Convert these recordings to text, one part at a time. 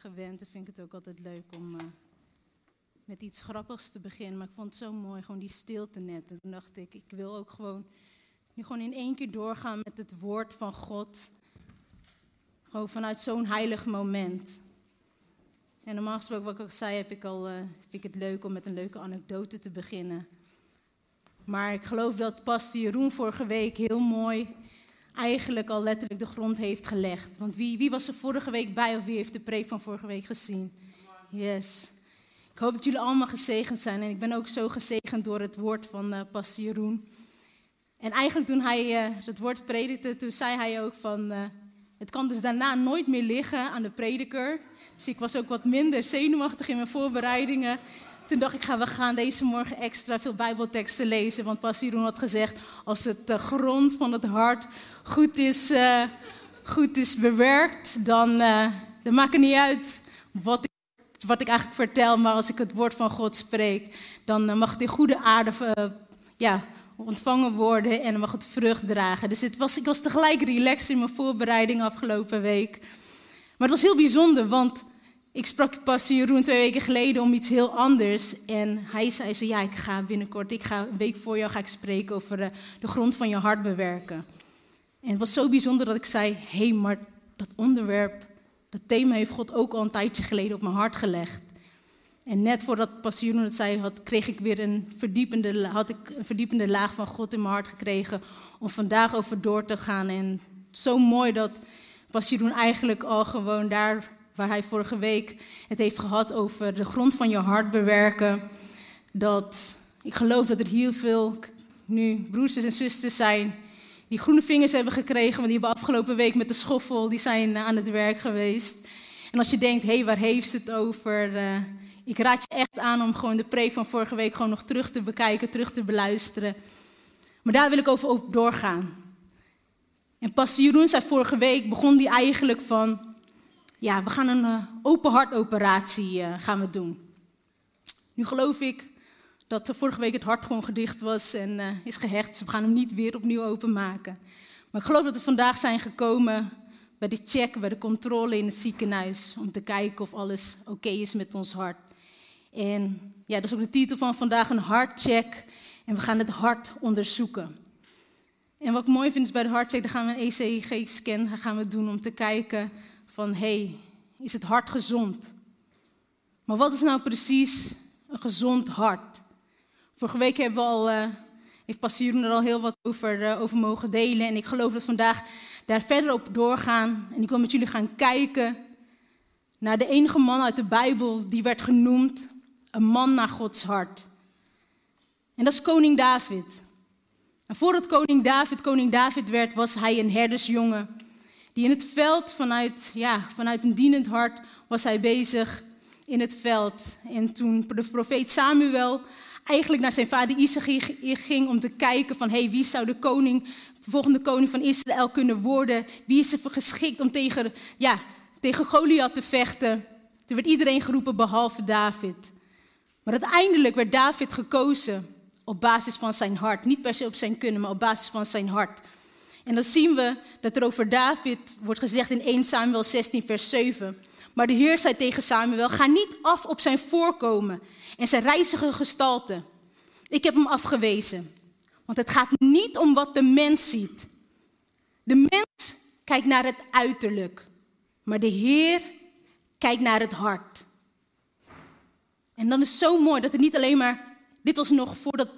Gewend en vind ik het ook altijd leuk om eh, met iets grappigs te beginnen. Maar ik vond het zo mooi, gewoon die stilte net. En toen dacht ik, ik wil ook gewoon nu gewoon in één keer doorgaan met het woord van God. Gewoon vanuit zo'n heilig moment. En normaal gesproken, wat ik ook zei, heb ik al, eh, vind ik het leuk om met een leuke anekdote te beginnen. Maar ik geloof dat pastor Jeroen vorige week heel mooi eigenlijk al letterlijk de grond heeft gelegd. Want wie, wie was er vorige week bij of wie heeft de preek van vorige week gezien? Yes. Ik hoop dat jullie allemaal gezegend zijn. En ik ben ook zo gezegend door het woord van uh, pastor Jeroen. En eigenlijk toen hij uh, het woord predikte, toen zei hij ook van... Uh, het kan dus daarna nooit meer liggen aan de prediker. Dus ik was ook wat minder zenuwachtig in mijn voorbereidingen. Toen dacht ik, we gaan deze morgen extra veel bijbelteksten lezen. Want Jeroen had gezegd, als het de grond van het hart goed is, uh, goed is bewerkt, dan, uh, dan maakt het niet uit wat ik, wat ik eigenlijk vertel. Maar als ik het woord van God spreek, dan uh, mag in goede aarde ja, ontvangen worden en mag het vrucht dragen. Dus was, ik was tegelijk relaxed in mijn voorbereiding afgelopen week. Maar het was heel bijzonder, want ik sprak pastor Jeroen twee weken geleden om iets heel anders. En hij zei zo, ja, ik ga binnenkort, ik ga een week voor jou ga ik spreken over de, de grond van je hart bewerken. En het was zo bijzonder dat ik zei, hé, maar dat onderwerp, dat thema heeft God ook al een tijdje geleden op mijn hart gelegd. En net voordat pastor Jeroen het zei, had, kreeg ik weer een verdiepende, had ik een verdiepende laag van God in mijn hart gekregen om vandaag over door te gaan. En zo mooi dat pastor Jeroen eigenlijk al gewoon daar waar hij vorige week het heeft gehad over de grond van je hart bewerken. Dat ik geloof dat er heel veel nu broers en zusters zijn die groene vingers hebben gekregen, want die hebben afgelopen week met de schoffel, die zijn aan het werk geweest. En als je denkt, hé, hey, waar heeft ze het over? Uh, ik raad je echt aan om gewoon de preek van vorige week gewoon nog terug te bekijken, terug te beluisteren. Maar daar wil ik over doorgaan. En pastor Jeroen zei vorige week, begon die eigenlijk van, ja, we gaan een uh, open hartoperatie uh, gaan we doen. Nu geloof ik dat vorige week het hart gewoon gedicht was en uh, is gehecht. Dus we gaan hem niet weer opnieuw openmaken. Maar ik geloof dat we vandaag zijn gekomen bij de check, bij de controle in het ziekenhuis. Om te kijken of alles oké is met ons hart. En ja, dat is ook de titel van vandaag, een hartcheck. En we gaan het hart onderzoeken. En wat ik mooi vind is bij de hartcheck, dan gaan we een ECG-scan gaan we doen om te kijken van, hey, is het hart gezond? Maar wat is nou precies een gezond hart? Vorige week hebben we al, uh, heeft Pastor er al heel wat over, uh, over mogen delen. En ik geloof dat vandaag daar verder op doorgaan. En ik wil met jullie gaan kijken naar de enige man uit de Bijbel die werd genoemd een man naar Gods hart. En dat is koning David. En voordat koning David koning David werd, was hij een herdersjongen. Die in het veld, vanuit, ja, vanuit een dienend hart, was hij bezig in het veld. En toen de profeet Samuel eigenlijk naar zijn vader Isaïe ging om te kijken van, hey, wie zou de koning, de volgende koning van Israël kunnen worden? Wie is er geschikt om tegen, ja, tegen Goliath te vechten? Toen werd iedereen geroepen behalve David. Maar uiteindelijk werd David gekozen op basis van zijn hart. Niet per se op zijn kunnen, maar op basis van zijn hart. En dan zien we dat er over David wordt gezegd in 1 Samuel 16, vers 7. Maar de Heer zei tegen Samuel: Ga niet af op zijn voorkomen en zijn reizige gestalte. Ik heb hem afgewezen. Want het gaat niet om wat de mens ziet. De mens kijkt naar het uiterlijk, maar de Heer kijkt naar het hart. En dan is het zo mooi dat het niet alleen maar. Dit was nog voordat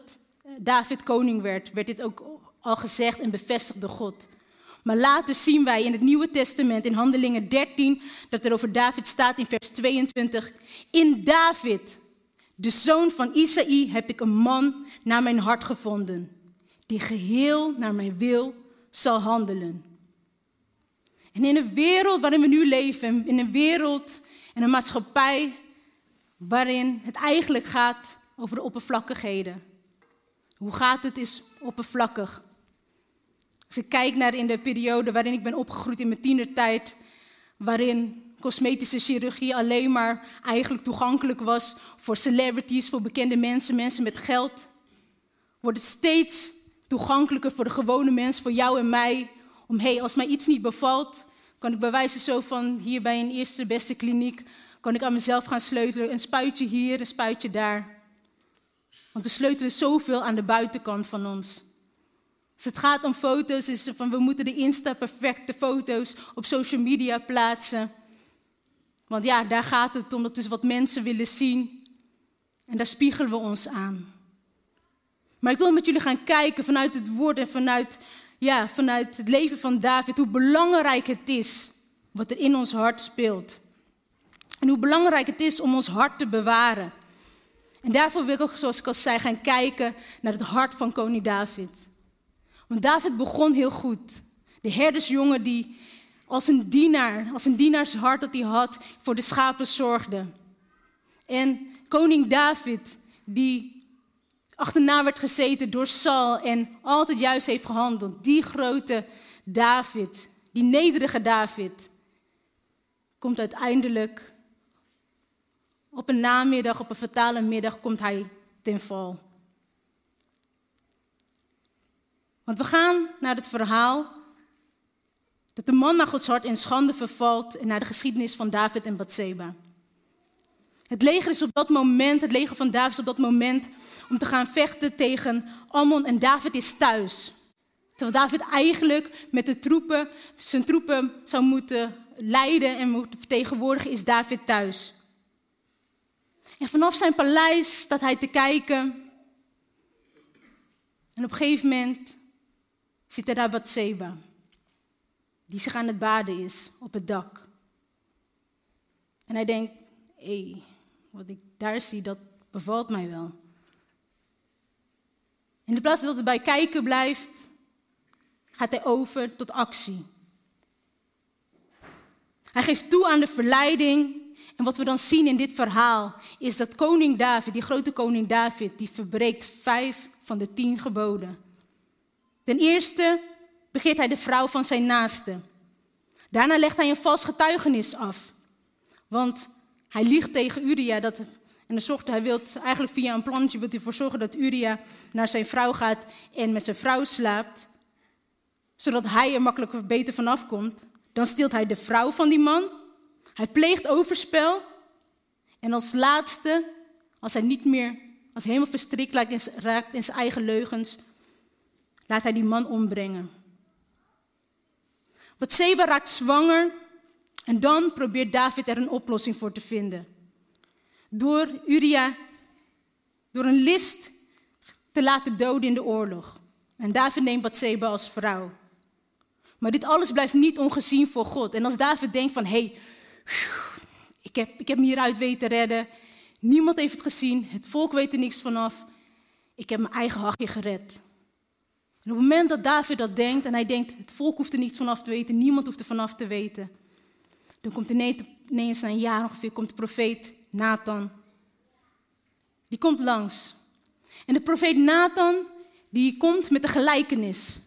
David koning werd, werd dit ook al gezegd en bevestigd door God. Maar later zien wij in het Nieuwe Testament, in Handelingen 13, dat er over David staat in vers 22. In David, de zoon van Isaïe, heb ik een man naar mijn hart gevonden, die geheel naar mijn wil zal handelen. En in een wereld waarin we nu leven, in een wereld en een maatschappij waarin het eigenlijk gaat over de oppervlakkigheden. Hoe gaat het is oppervlakkig. Als ik kijk naar in de periode waarin ik ben opgegroeid in mijn tienertijd, waarin cosmetische chirurgie alleen maar eigenlijk toegankelijk was voor celebrities, voor bekende mensen, mensen met geld, wordt het steeds toegankelijker voor de gewone mens, voor jou en mij, om hé, hey, als mij iets niet bevalt, kan ik bij wijze zo van hier bij een eerste beste kliniek, kan ik aan mezelf gaan sleutelen, een spuitje hier, een spuitje daar. Want we sleutelen zoveel aan de buitenkant van ons. Als het gaat om foto's, is van we moeten de Insta-perfecte foto's op social media plaatsen. Want ja, daar gaat het om. Dat is wat mensen willen zien. En daar spiegelen we ons aan. Maar ik wil met jullie gaan kijken vanuit het woord en vanuit, ja, vanuit het leven van David. Hoe belangrijk het is wat er in ons hart speelt. En hoe belangrijk het is om ons hart te bewaren. En daarvoor wil ik ook, zoals ik al zei, gaan kijken naar het hart van koning David. Want David begon heel goed. De herdersjongen die als een dienaar, als een dienaarshart dat hij had, voor de schapen zorgde. En koning David, die achterna werd gezeten door Saul en altijd juist heeft gehandeld. Die grote David, die nederige David, komt uiteindelijk op een namiddag, op een fatale middag, komt hij ten val. Want we gaan naar het verhaal dat de man naar Gods hart in schande vervalt en naar de geschiedenis van David en Bathseba. Het leger is op dat moment, het leger van David is op dat moment om te gaan vechten tegen Ammon en David is thuis. Terwijl David eigenlijk met de troepen, zijn troepen zou moeten leiden en moeten vertegenwoordigen, is David thuis. En vanaf zijn paleis staat hij te kijken. En op een gegeven moment zit er daar Bathseba die zich aan het baden is op het dak. En hij denkt, hé, hey, wat ik daar zie, dat bevalt mij wel. In de plaats dat het bij kijken blijft, gaat hij over tot actie. Hij geeft toe aan de verleiding. En wat we dan zien in dit verhaal is dat koning David, die grote koning David, die verbreekt vijf van de tien geboden. Ten eerste begeert hij de vrouw van zijn naaste. Daarna legt hij een vals getuigenis af. Want hij liegt tegen Uria dat en dan zorgt, hij wil eigenlijk via een plannetje wil hij ervoor zorgen dat Uria naar zijn vrouw gaat en met zijn vrouw slaapt, zodat hij er makkelijker beter vanaf komt. Dan steelt hij de vrouw van die man. Hij pleegt overspel. En als laatste, als hij niet meer, als helemaal verstrikt raakt in zijn eigen leugens, laat hij die man ombrengen. Bathseba raakt zwanger en dan probeert David er een oplossing voor te vinden. Door Uria, door een list te laten doden in de oorlog. En David neemt Bathseba als vrouw. Maar dit alles blijft niet ongezien voor God. En als David denkt van, hé, hey, ik, heb, ik heb me hieruit weten redden. Niemand heeft het gezien, het volk weet er niks vanaf. Ik heb mijn eigen hachje gered. Op het moment dat David dat denkt en hij denkt, het volk hoeft er niets vanaf te weten, niemand hoeft er vanaf te weten, dan komt ineens na een jaar ongeveer komt de profeet Nathan. Die komt langs. En de profeet Nathan, die komt met een gelijkenis.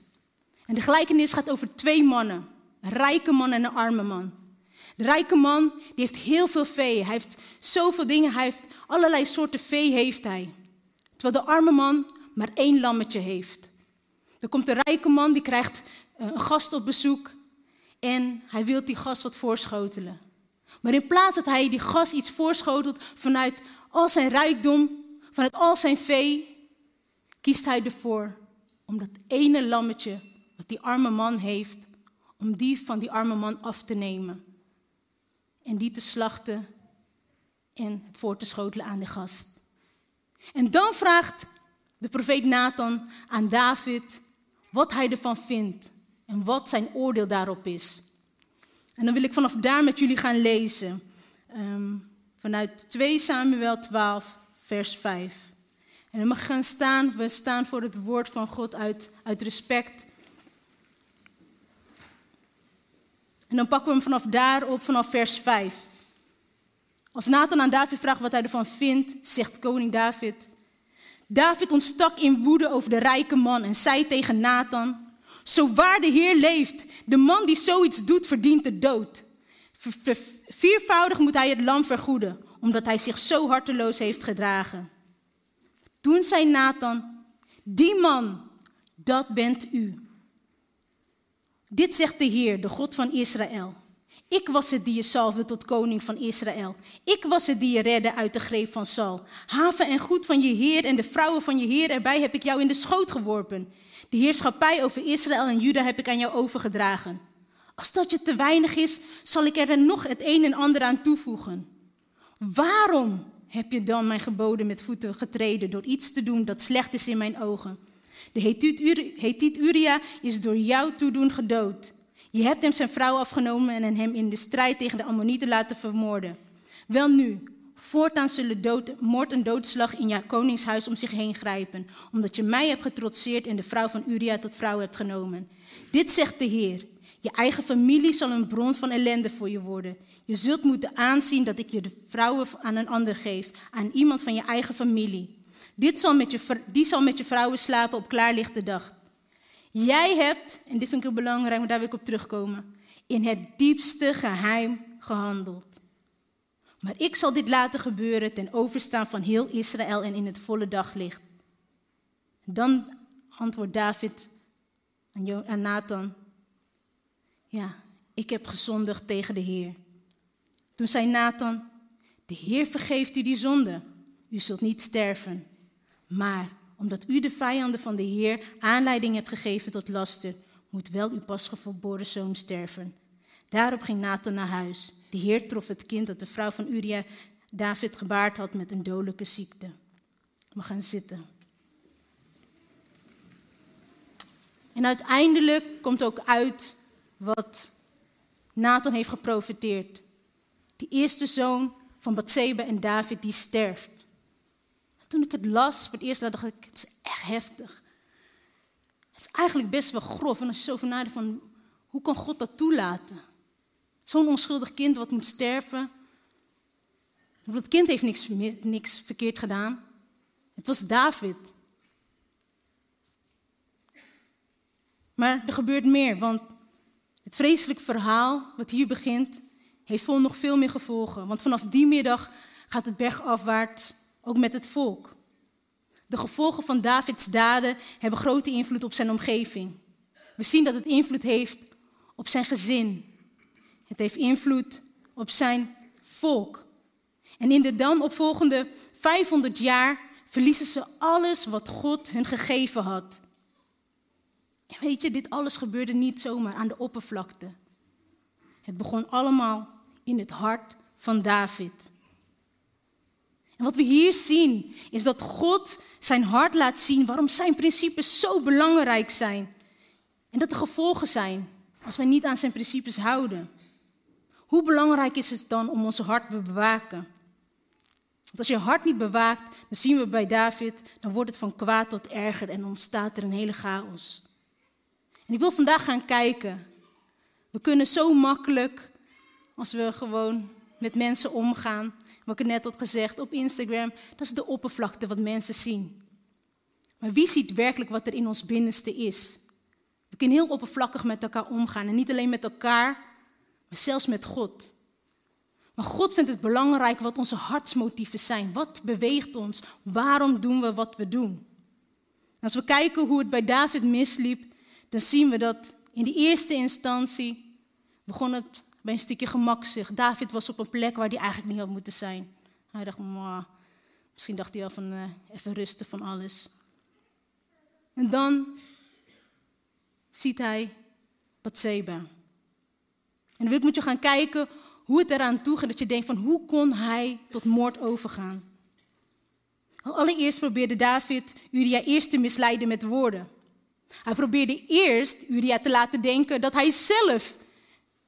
En de gelijkenis gaat over twee mannen. Een rijke man en een arme man. De rijke man die heeft heel veel vee. Hij heeft zoveel dingen. Hij heeft allerlei soorten vee heeft hij. Terwijl de arme man maar één lammetje heeft. Er komt een rijke man, die krijgt eh, een gast op bezoek en hij wil die gast wat voorschotelen. Maar in plaats dat hij die gast iets voorschotelt vanuit al zijn rijkdom, vanuit al zijn vee, kiest hij ervoor om dat ene lammetje wat die arme man heeft, om die van die arme man af te nemen. En die te slachten en het voor te schotelen aan de gast. En dan vraagt de profeet Nathan aan David wat hij ervan vindt en wat zijn oordeel daarop is. En dan wil ik vanaf daar met jullie gaan lezen. Um, vanuit 2 Samuel 12, vers 5. En dan mag gaan staan, we staan voor het woord van God uit, uit respect. En dan pakken we hem vanaf daar op, vanaf vers 5. Als Nathan aan David vraagt wat hij ervan vindt, zegt koning David. David ontstak in woede over de rijke man en zei tegen Nathan: Zo waar de Heer leeft, de man die zoiets doet verdient de dood. Viervoudig moet hij het lam vergoeden, omdat hij zich zo harteloos heeft gedragen. Toen zei Nathan: Die man, dat bent u. Dit zegt de Heer, de God van Israël. Ik was het die je salfde tot koning van Israël. Ik was het die je redde uit de greep van Saul. Haven en goed van je Heer en de vrouwen van je Heer erbij heb ik jou in de schoot geworpen. De heerschappij over Israël en Juda heb ik aan jou overgedragen. Als dat je te weinig is, zal ik er nog het een en ander aan toevoegen. Waarom heb je dan mijn geboden met voeten getreden door iets te doen dat slecht is in mijn ogen? De Hethiet Uria is door jouw toedoen gedood. Je hebt hem zijn vrouw afgenomen en hem in de strijd tegen de Ammonieten laten vermoorden. Wel nu, voortaan zullen dood, moord en doodslag in jouw koningshuis om zich heen grijpen, omdat je mij hebt getrotseerd en de vrouw van Uria tot vrouw hebt genomen. Dit zegt de Heer. Je eigen familie zal een bron van ellende voor je worden. Je zult moeten aanzien dat ik je de vrouwen aan een ander geef, aan iemand van je eigen familie. Dit zal met je, die zal met je vrouwen slapen op klaarlichte dag. Jij hebt, en dit vind ik heel belangrijk, maar daar wil ik op terugkomen, in het diepste geheim gehandeld. Maar ik zal dit laten gebeuren ten overstaan van heel Israël en in het volle daglicht. Dan antwoordt David aan Nathan, ja, ik heb gezondigd tegen de Heer. Toen zei Nathan, de Heer vergeeft u die zonde. U zult niet sterven. Maar omdat u de vijanden van de Heer aanleiding hebt gegeven tot laster, moet wel uw pasgeboren zoon sterven. Daarop ging Nathan naar huis. De Heer trof het kind dat de vrouw van Uria David gebaard had met een dodelijke ziekte. We gaan zitten. En uiteindelijk komt ook uit wat Nathan heeft geprofiteerd. Die eerste zoon van Bathseba en David die sterft. Toen ik het las voor het eerst, dacht ik, het is echt heftig. Het is eigenlijk best wel grof. En als je zo van van, hoe kan God dat toelaten? Zo'n onschuldig kind wat moet sterven. Dat kind heeft niks, niks verkeerd gedaan. Het was David. Maar er gebeurt meer, want het vreselijk verhaal wat hier begint, heeft vol nog veel meer gevolgen. Want vanaf die middag gaat het bergafwaarts ook met het volk. De gevolgen van Davids daden hebben grote invloed op zijn omgeving. We zien dat het invloed heeft op zijn gezin. Het heeft invloed op zijn volk. En in de dan opvolgende 500 jaar verliezen ze alles wat God hun gegeven had. En weet je, dit alles gebeurde niet zomaar aan de oppervlakte. Het begon allemaal in het hart van David. En wat we hier zien, is dat God zijn hart laat zien waarom zijn principes zo belangrijk zijn. En dat er gevolgen zijn als wij niet aan zijn principes houden. Hoe belangrijk is het dan om onze hart te bewaken? Want als je hart niet bewaakt, dan zien we bij David, dan wordt het van kwaad tot erger en ontstaat er een hele chaos. En ik wil vandaag gaan kijken. We kunnen zo makkelijk, als we gewoon met mensen omgaan, wat ik net had gezegd op Instagram, dat is de oppervlakte wat mensen zien. Maar wie ziet werkelijk wat er in ons binnenste is? We kunnen heel oppervlakkig met elkaar omgaan. En niet alleen met elkaar, maar zelfs met God. Maar God vindt het belangrijk wat onze hartsmotieven zijn. Wat beweegt ons? Waarom doen we wat we doen? als we kijken hoe het bij David misliep, dan zien we dat in de eerste instantie begon het bij een stukje gemakzucht. David was op een plek waar hij eigenlijk niet had moeten zijn. Hij dacht, misschien dacht hij wel van uh, even rusten van alles. En dan ziet hij Bathseba. En dan wil ik met je gaan kijken hoe het eraan toe gaat. Dat je denkt van hoe kon hij tot moord overgaan? Allereerst probeerde David Uria eerst te misleiden met woorden. Hij probeerde eerst Uria te laten denken dat hij zelf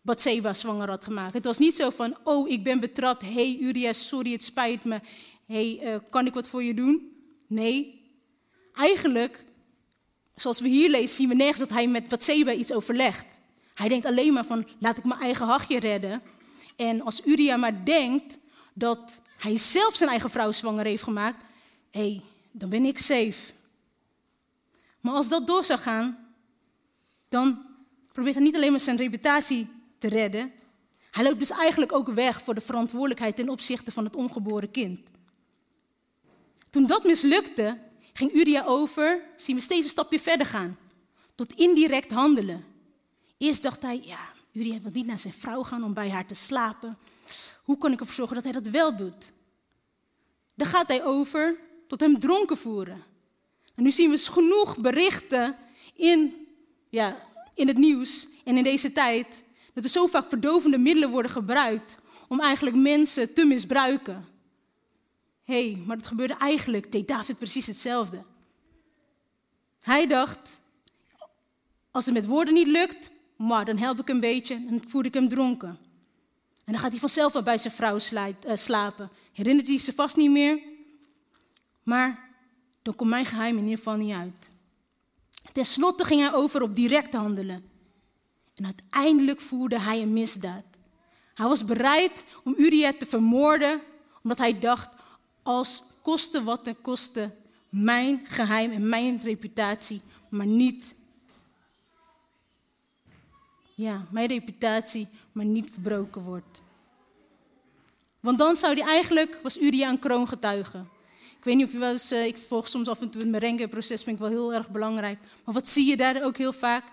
Bathseba zwanger had gemaakt. Het was niet zo van, oh, ik ben betrapt. hey, Uria, sorry, het spijt me. hey, uh, kan ik wat voor je doen? Nee. Eigenlijk, zoals we hier lezen, zien we nergens dat hij met Bathseba iets overlegt. Hij denkt alleen maar van, laat ik mijn eigen hachje redden. En als Uria maar denkt, dat hij zelf zijn eigen vrouw zwanger heeft gemaakt, hé, hey, dan ben ik safe. Maar als dat door zou gaan, dan probeert hij niet alleen maar zijn reputatie te redden, hij loopt dus eigenlijk ook weg voor de verantwoordelijkheid ten opzichte van het ongeboren kind. Toen dat mislukte, ging Uria over, zien we steeds een stapje verder gaan, tot indirect handelen. Eerst dacht hij, ja, Uria wil niet naar zijn vrouw gaan om bij haar te slapen. Hoe kan ik ervoor zorgen dat hij dat wel doet? Dan gaat hij over tot hem dronken voeren. En nu zien we genoeg berichten in, ja, in het nieuws en in deze tijd dat er zo vaak verdovende middelen worden gebruikt om eigenlijk mensen te misbruiken. Hé, hey, maar dat gebeurde eigenlijk, deed David precies hetzelfde. Hij dacht, als het met woorden niet lukt, maar dan help ik een beetje en voer ik hem dronken. En dan gaat hij vanzelf wel bij zijn vrouw eh, slapen. Herinnert hij ze vast niet meer. Maar dan komt mijn geheim in ieder geval niet uit. Ten slotte ging hij over op direct handelen. En uiteindelijk voerde hij een misdaad. Hij was bereid om Uriah te vermoorden, omdat hij dacht, als koste wat ten koste, mijn geheim en mijn reputatie, maar niet, ja, mijn reputatie, maar niet verbroken wordt. Want dan zou hij eigenlijk, was Uriah een kroongetuige. Ik weet niet of je wel eens, uh, ik volg soms af en toe het merengue-proces, vind ik wel heel erg belangrijk. Maar wat zie je daar ook heel vaak?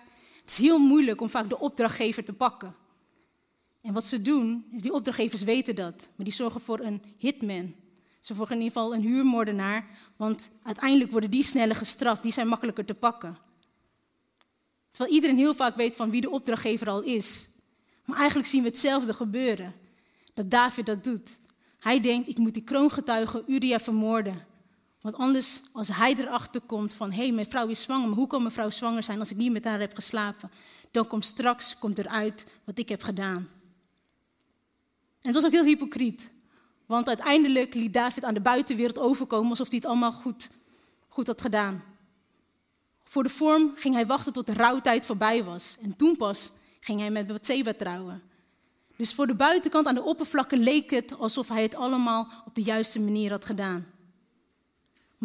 Het is heel moeilijk om vaak de opdrachtgever te pakken. En wat ze doen, is die opdrachtgevers weten dat, maar die zorgen voor een hitman. Ze zorgen in ieder geval een huurmoordenaar, want uiteindelijk worden die sneller gestraft, die zijn makkelijker te pakken. Terwijl iedereen heel vaak weet van wie de opdrachtgever al is. Maar eigenlijk zien we hetzelfde gebeuren. Dat David dat doet. Hij denkt, ik moet die kroongetuige Uria vermoorden. Want anders, als hij erachter komt van, hé, hey, mijn vrouw is zwanger, maar hoe kan mijn vrouw zwanger zijn als ik niet met haar heb geslapen? Dan komt straks komt eruit wat ik heb gedaan. En het was ook heel hypocriet. Want uiteindelijk liet David aan de buitenwereld overkomen alsof hij het allemaal goed, goed had gedaan. Voor de vorm ging hij wachten tot de rouwtijd voorbij was. En toen pas ging hij met Bathseba trouwen. Dus voor de buitenkant aan de oppervlakte leek het alsof hij het allemaal op de juiste manier had gedaan.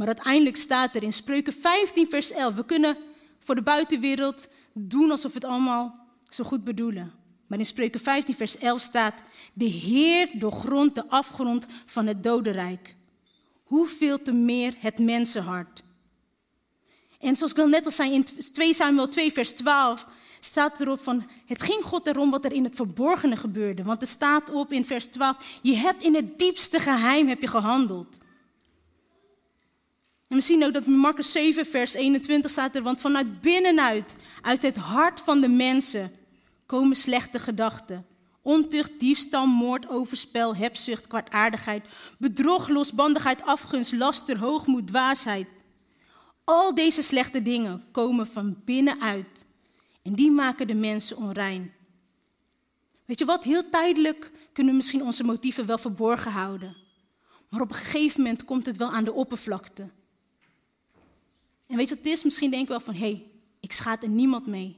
Maar uiteindelijk staat er in Spreuken 15, vers 11: we kunnen voor de buitenwereld doen alsof we het allemaal zo goed bedoelen. Maar in Spreuken 15, vers 11 staat: De Heer doorgrondt de afgrond van het dodenrijk. Hoeveel te meer het mensenhart. En zoals ik al net al zei, in 2 Samuel 2, vers 12 staat erop van, het ging God erom wat er in het verborgene gebeurde. Want er staat op in vers 12, je hebt in het diepste geheim heb je gehandeld. En we zien ook dat Marcus 7, vers 21 staat er, want vanuit binnenuit, uit het hart van de mensen, komen slechte gedachten. Ontucht, diefstal, moord, overspel, hebzucht, kwaadaardigheid, bedrog, losbandigheid, afgunst, laster, hoogmoed, dwaasheid. Al deze slechte dingen komen van binnenuit en die maken de mensen onrein. Weet je wat, heel tijdelijk kunnen we misschien onze motieven wel verborgen houden. Maar op een gegeven moment komt het wel aan de oppervlakte. En weet je wat het is? Misschien denken we wel van, hé, hey, ik schaad er niemand mee.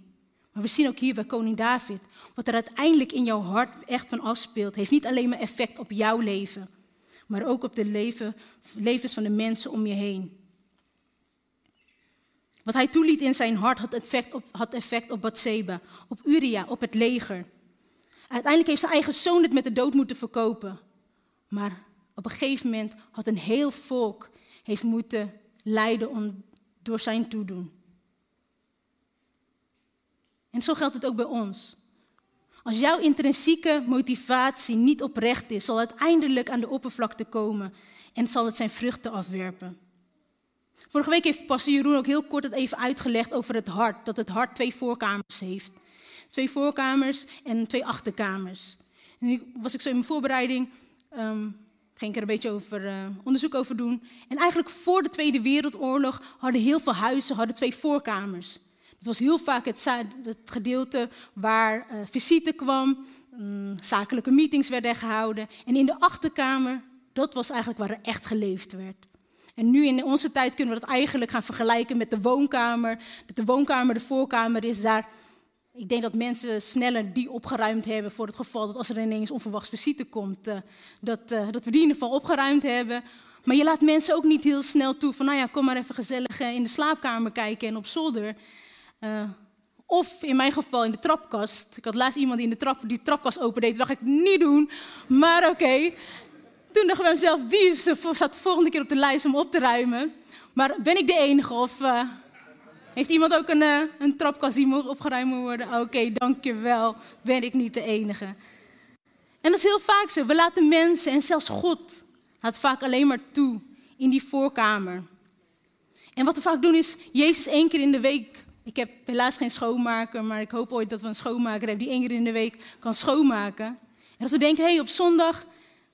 Maar we zien ook hier bij koning David, wat er uiteindelijk in jouw hart echt van afspeelt, heeft niet alleen maar effect op jouw leven, maar ook op de leven, levens van de mensen om je heen. Wat hij toeliet in zijn hart had effect op, had effect op Bathseba, op Uria, op het leger. Uiteindelijk heeft zijn eigen zoon het met de dood moeten verkopen. Maar op een gegeven moment had een heel volk heeft moeten lijden om door zijn toedoen. En zo geldt het ook bij ons. Als jouw intrinsieke motivatie niet oprecht is, zal uiteindelijk aan de oppervlakte komen en zal het zijn vruchten afwerpen. Vorige week heeft pastor Jeroen ook heel kort het even uitgelegd over het hart, dat het hart twee voorkamers heeft. Twee voorkamers en twee achterkamers. En was ik zo in mijn voorbereiding, um, ging ik er een beetje over, uh, onderzoek over doen. En eigenlijk voor de Tweede Wereldoorlog hadden heel veel huizen hadden twee voorkamers. Het was heel vaak het, het gedeelte waar uh, visite kwam, um, zakelijke meetings werden gehouden. En in de achterkamer, dat was eigenlijk waar er echt geleefd werd. En nu in onze tijd kunnen we dat eigenlijk gaan vergelijken met de woonkamer. Dat de woonkamer de voorkamer is, daar ik denk dat mensen sneller die opgeruimd hebben voor het geval dat als er ineens onverwachts visite komt, uh, dat, uh, dat we die in ieder geval opgeruimd hebben. Maar je laat mensen ook niet heel snel toe van, nou ja, kom maar even gezellig in de slaapkamer kijken en op zolder. Of in mijn geval in de trapkast. Ik had laatst iemand die in de trap, die trapkast opendeed. Dat dacht ik niet doen. Maar oké. Toen dacht ik bij mezelf, die staat de volgende keer op de lijst om op te ruimen. Maar ben ik de enige of heeft iemand ook een, uh, een trapkast die opgeruimd moet worden? Oké, okay, dankjewel. Ben ik niet de enige. En dat is heel vaak zo. We laten mensen en zelfs God laat vaak alleen maar toe in die voorkamer. En wat we vaak doen is, Jezus één keer in de week ik heb helaas geen schoonmaker, maar ik hoop ooit dat we een schoonmaker hebben die één keer in de week kan schoonmaken. En dat we denken, hé, hey, op zondag,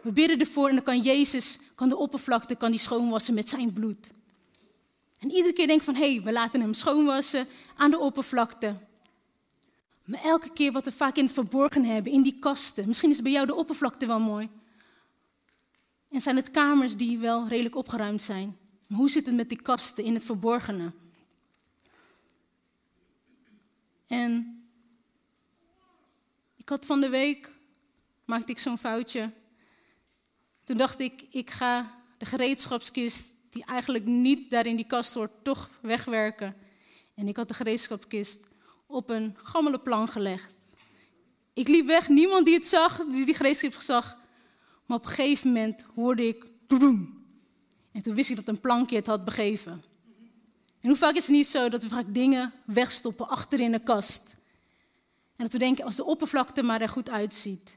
we bidden ervoor en dan kan Jezus, kan de oppervlakte, kan die schoonwassen met zijn bloed. En iedere keer denk ik van, hé, hey, we laten hem schoonwassen aan de oppervlakte. Maar elke keer wat we vaak in het verborgen hebben, in die kasten, misschien is bij jou de oppervlakte wel mooi. En zijn het kamers die wel redelijk opgeruimd zijn. Maar hoe zit het met die kasten in het verborgene? En ik had van de week, maakte ik zo'n foutje. Toen dacht ik, ik ga de gereedschapskist, die eigenlijk niet daar in die kast hoort, toch wegwerken. En ik had de gereedschapskist op een gammele plank gelegd. Ik liep weg, niemand die het zag, die die gereedschap zag. Maar op een gegeven moment hoorde ik. En toen wist ik dat een plankje het had begeven. En hoe vaak is het niet zo dat we vaak dingen wegstoppen achter in een kast? En dat we denken, als de oppervlakte maar er goed uitziet.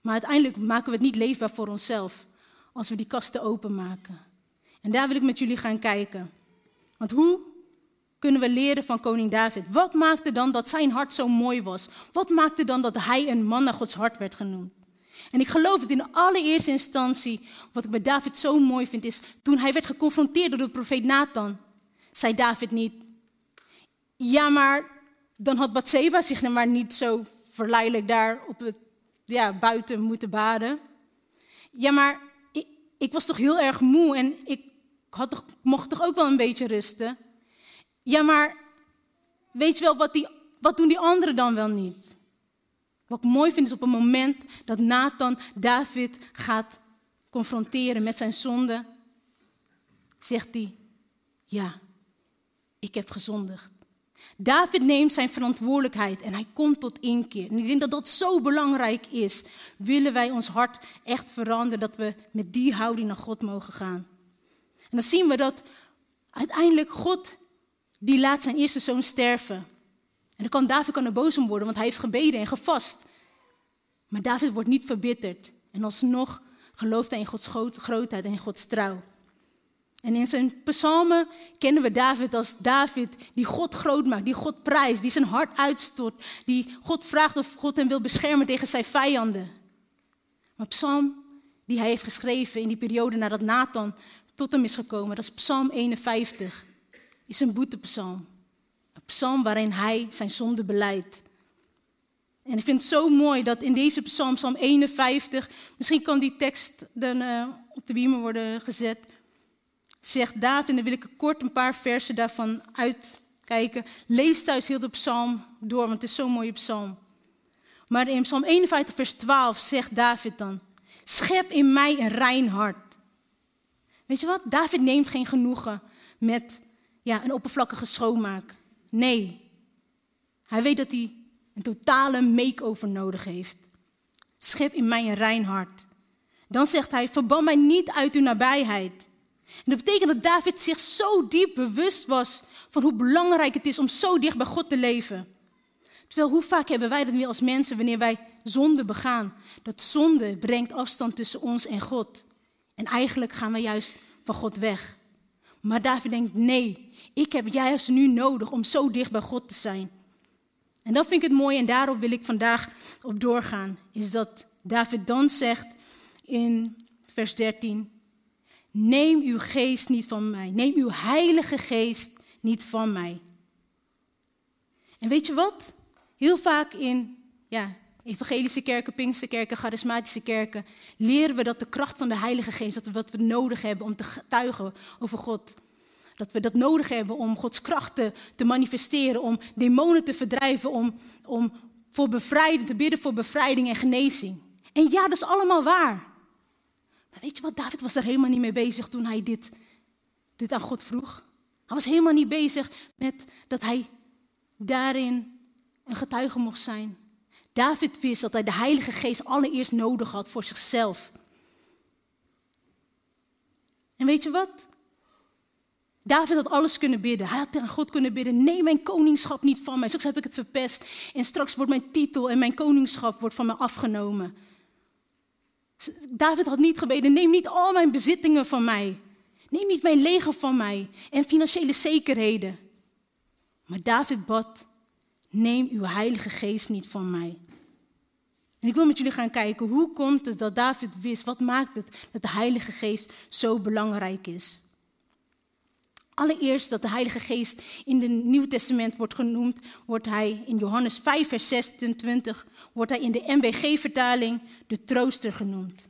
Maar uiteindelijk maken we het niet leefbaar voor onszelf als we die kasten openmaken. En daar wil ik met jullie gaan kijken. Want hoe kunnen we leren van koning David? Wat maakte dan dat zijn hart zo mooi was? Wat maakte dan dat hij een man naar Gods hart werd genoemd? En ik geloof dat in allereerste instantie, wat ik bij David zo mooi vind, is toen hij werd geconfronteerd door de profeet Nathan zei David niet, ja, maar dan had Bathseba zich nou maar niet zo verleidelijk daar op het, ja, buiten moeten baden. Ja, maar ik was toch heel erg moe en ik had toch, mocht toch ook wel een beetje rusten. Ja, maar weet je wel, wat, die, wat doen die anderen dan wel niet? Wat ik mooi vind is op het moment dat Nathan David gaat confronteren met zijn zonde, zegt hij, ja, ik heb gezondigd. David neemt zijn verantwoordelijkheid en hij komt tot inkeer. En ik denk dat dat zo belangrijk is. Willen wij ons hart echt veranderen, dat we met die houding naar God mogen gaan. Dan zien we dat uiteindelijk God, die laat zijn eerste zoon sterven. En dan kan David kan er boos om worden, want hij heeft gebeden en gevast. Maar David wordt niet verbitterd. En alsnog gelooft hij in Gods grootheid en in Gods trouw. En in zijn psalmen kennen we David als David die God groot maakt, die God prijst, die zijn hart uitstort, die God vraagt of God hem wil beschermen tegen zijn vijanden. Maar psalm die hij heeft geschreven in die periode nadat Nathan tot hem is gekomen, dat is psalm 51, is een boetepsalm. Een psalm waarin hij zijn zonde beleidt. En ik vind het zo mooi dat in deze psalm, psalm 51, misschien kan die tekst dan uh, op de beamer worden gezet zegt David, en dan wil ik kort een paar versen daarvan uitkijken. Lees thuis heel de psalm door, want het is zo'n mooie psalm. Maar in psalm 51, vers 12 zegt David dan, schep in mij een rein hart. Weet je wat? David neemt geen genoegen met ja, een oppervlakkige schoonmaak. Nee, hij weet dat hij een totale make-over nodig heeft. Schep in mij een rein hart. Dan zegt hij, verban mij niet uit uw nabijheid. En dat betekent dat David zich zo diep bewust was van hoe belangrijk het is om zo dicht bij God te leven. Terwijl hoe vaak hebben wij dat nu als mensen wanneer wij zonde begaan? Dat zonde brengt afstand tussen ons en God. En eigenlijk gaan we juist van God weg. Maar David denkt, nee, ik heb juist nu nodig om zo dicht bij God te zijn. En dat vind ik het mooi en daarop wil ik vandaag op doorgaan. Is dat David dan zegt in vers 13, Neem uw geest niet van mij. Neem uw heilige geest niet van mij. En weet je wat? Heel vaak in ja, evangelische kerken, Pinksterkerken, charismatische kerken, leren we dat de kracht van de Heilige Geest, dat we wat we nodig hebben om te getuigen over God. Dat we dat nodig hebben om Gods krachten te manifesteren, om demonen te verdrijven, om, om voor bevrijding, te bidden voor bevrijding en genezing. En ja, dat is allemaal waar. Maar weet je wat, David was daar helemaal niet mee bezig toen hij dit, dit aan God vroeg. Hij was helemaal niet bezig met dat hij daarin een getuige mocht zijn. David wist dat hij de Heilige Geest allereerst nodig had voor zichzelf. En weet je wat? David had alles kunnen bidden. Hij had tegen God kunnen bidden: neem mijn koningschap niet van mij. Straks heb ik het verpest. En straks wordt mijn titel en mijn koningschap wordt van mij afgenomen. David had niet gebeden: neem niet al mijn bezittingen van mij. Neem niet mijn leger van mij en financiële zekerheden. Maar David bad: neem uw Heilige Geest niet van mij. En ik wil met jullie gaan kijken, hoe komt het dat David wist, wat maakt het dat de Heilige Geest zo belangrijk is? Allereerst dat de Heilige Geest in het Nieuw Testament wordt genoemd, wordt hij in Johannes 5, vers 26, wordt hij in de NBG-vertaling de trooster genoemd.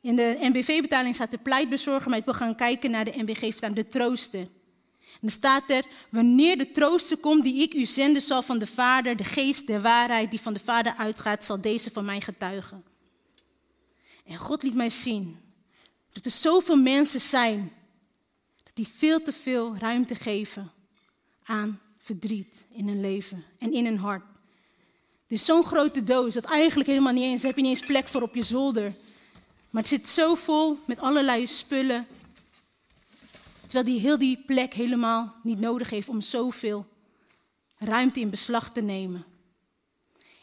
In de NBV-vertaling staat de pleitbezorger, maar ik wil gaan kijken naar de NBG-vertaling, de trooster. En dan staat er, wanneer de trooster komt die ik u zenden zal van de Vader, de geest der waarheid die van de Vader uitgaat, zal deze van mij getuigen. En God liet mij zien dat er zoveel mensen zijn die veel te veel ruimte geven aan verdriet in hun leven en in hun hart. Er is zo'n grote doos dat eigenlijk helemaal niet eens, heb je niet eens plek voor op je zolder. Maar het zit zo vol met allerlei spullen, terwijl die heel die plek helemaal niet nodig heeft om zoveel ruimte in beslag te nemen.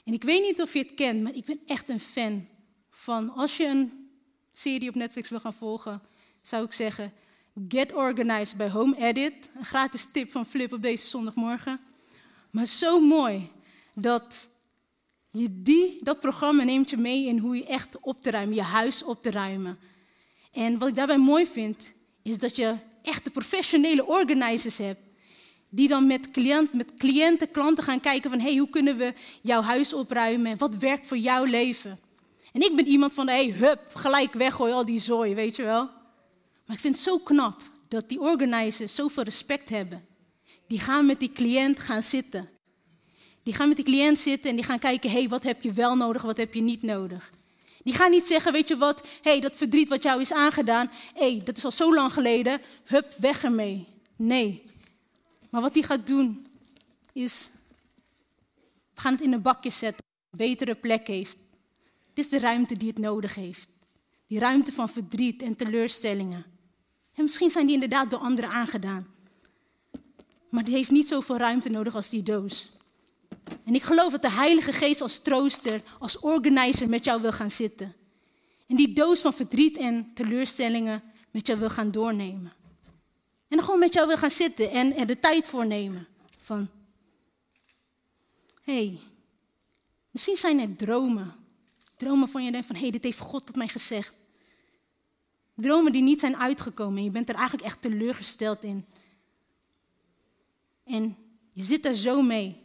En ik weet niet of je het kent, maar ik ben echt een fan van als je een serie op Netflix wil gaan volgen, zou ik zeggen, Get Organized bij Home Edit. Een gratis tip van Flip op deze zondagmorgen. Maar zo mooi dat je die, dat programma neemt je mee in hoe je echt op te ruimen, je huis op te ruimen. En wat ik daarbij mooi vind, is dat je echte professionele organizers hebt. Die dan met, cliënt, met cliënten, klanten gaan kijken van, hey, hoe kunnen we jouw huis opruimen? Wat werkt voor jouw leven? En ik ben iemand van, hey, hup, gelijk weggooien al die zooi, weet je wel. Maar ik vind het zo knap dat die organizers zoveel respect hebben. Die gaan met die cliënt gaan zitten. Die gaan met die cliënt zitten en die gaan kijken, hey, wat heb je wel nodig, wat heb je niet nodig. Die gaan niet zeggen, weet je wat, hé, hey, dat verdriet wat jou is aangedaan, hé, hey, dat is al zo lang geleden, hup, weg ermee. Nee. Maar wat die gaat doen, is, we gaan het in een bakje zetten, een betere plek heeft. Dit is de ruimte die het nodig heeft. Die ruimte van verdriet en teleurstellingen. En misschien zijn die inderdaad door anderen aangedaan. Maar die heeft niet zoveel ruimte nodig als die doos. En ik geloof dat de Heilige Geest als trooster, als organizer met jou wil gaan zitten. En die doos van verdriet en teleurstellingen met jou wil gaan doornemen. En gewoon met jou wil gaan zitten en er de tijd voor nemen. Van, hey, misschien zijn er dromen. Dromen van je denkt van, hé, hey, dit heeft God tot mij gezegd. Dromen die niet zijn uitgekomen en je bent er eigenlijk echt teleurgesteld in. En je zit daar zo mee.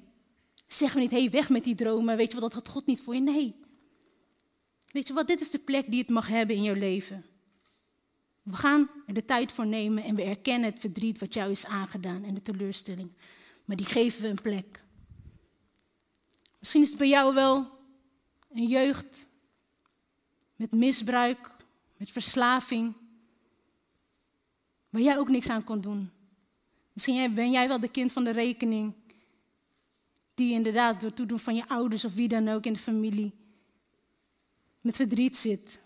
Zeg we niet, hé, hey, weg met die dromen, weet je wat, dat had God niet voor je. Nee. Weet je wat, dit is de plek die het mag hebben in jouw leven. We gaan er de tijd voor nemen en we erkennen het verdriet wat jou is aangedaan en de teleurstelling. Maar die geven we een plek. Misschien is het bij jou wel een jeugd met misbruik met verslaving, waar jij ook niks aan kon doen. Misschien ben jij wel de kind van de rekening, die inderdaad door toedoen van je ouders of wie dan ook in de familie met verdriet zit.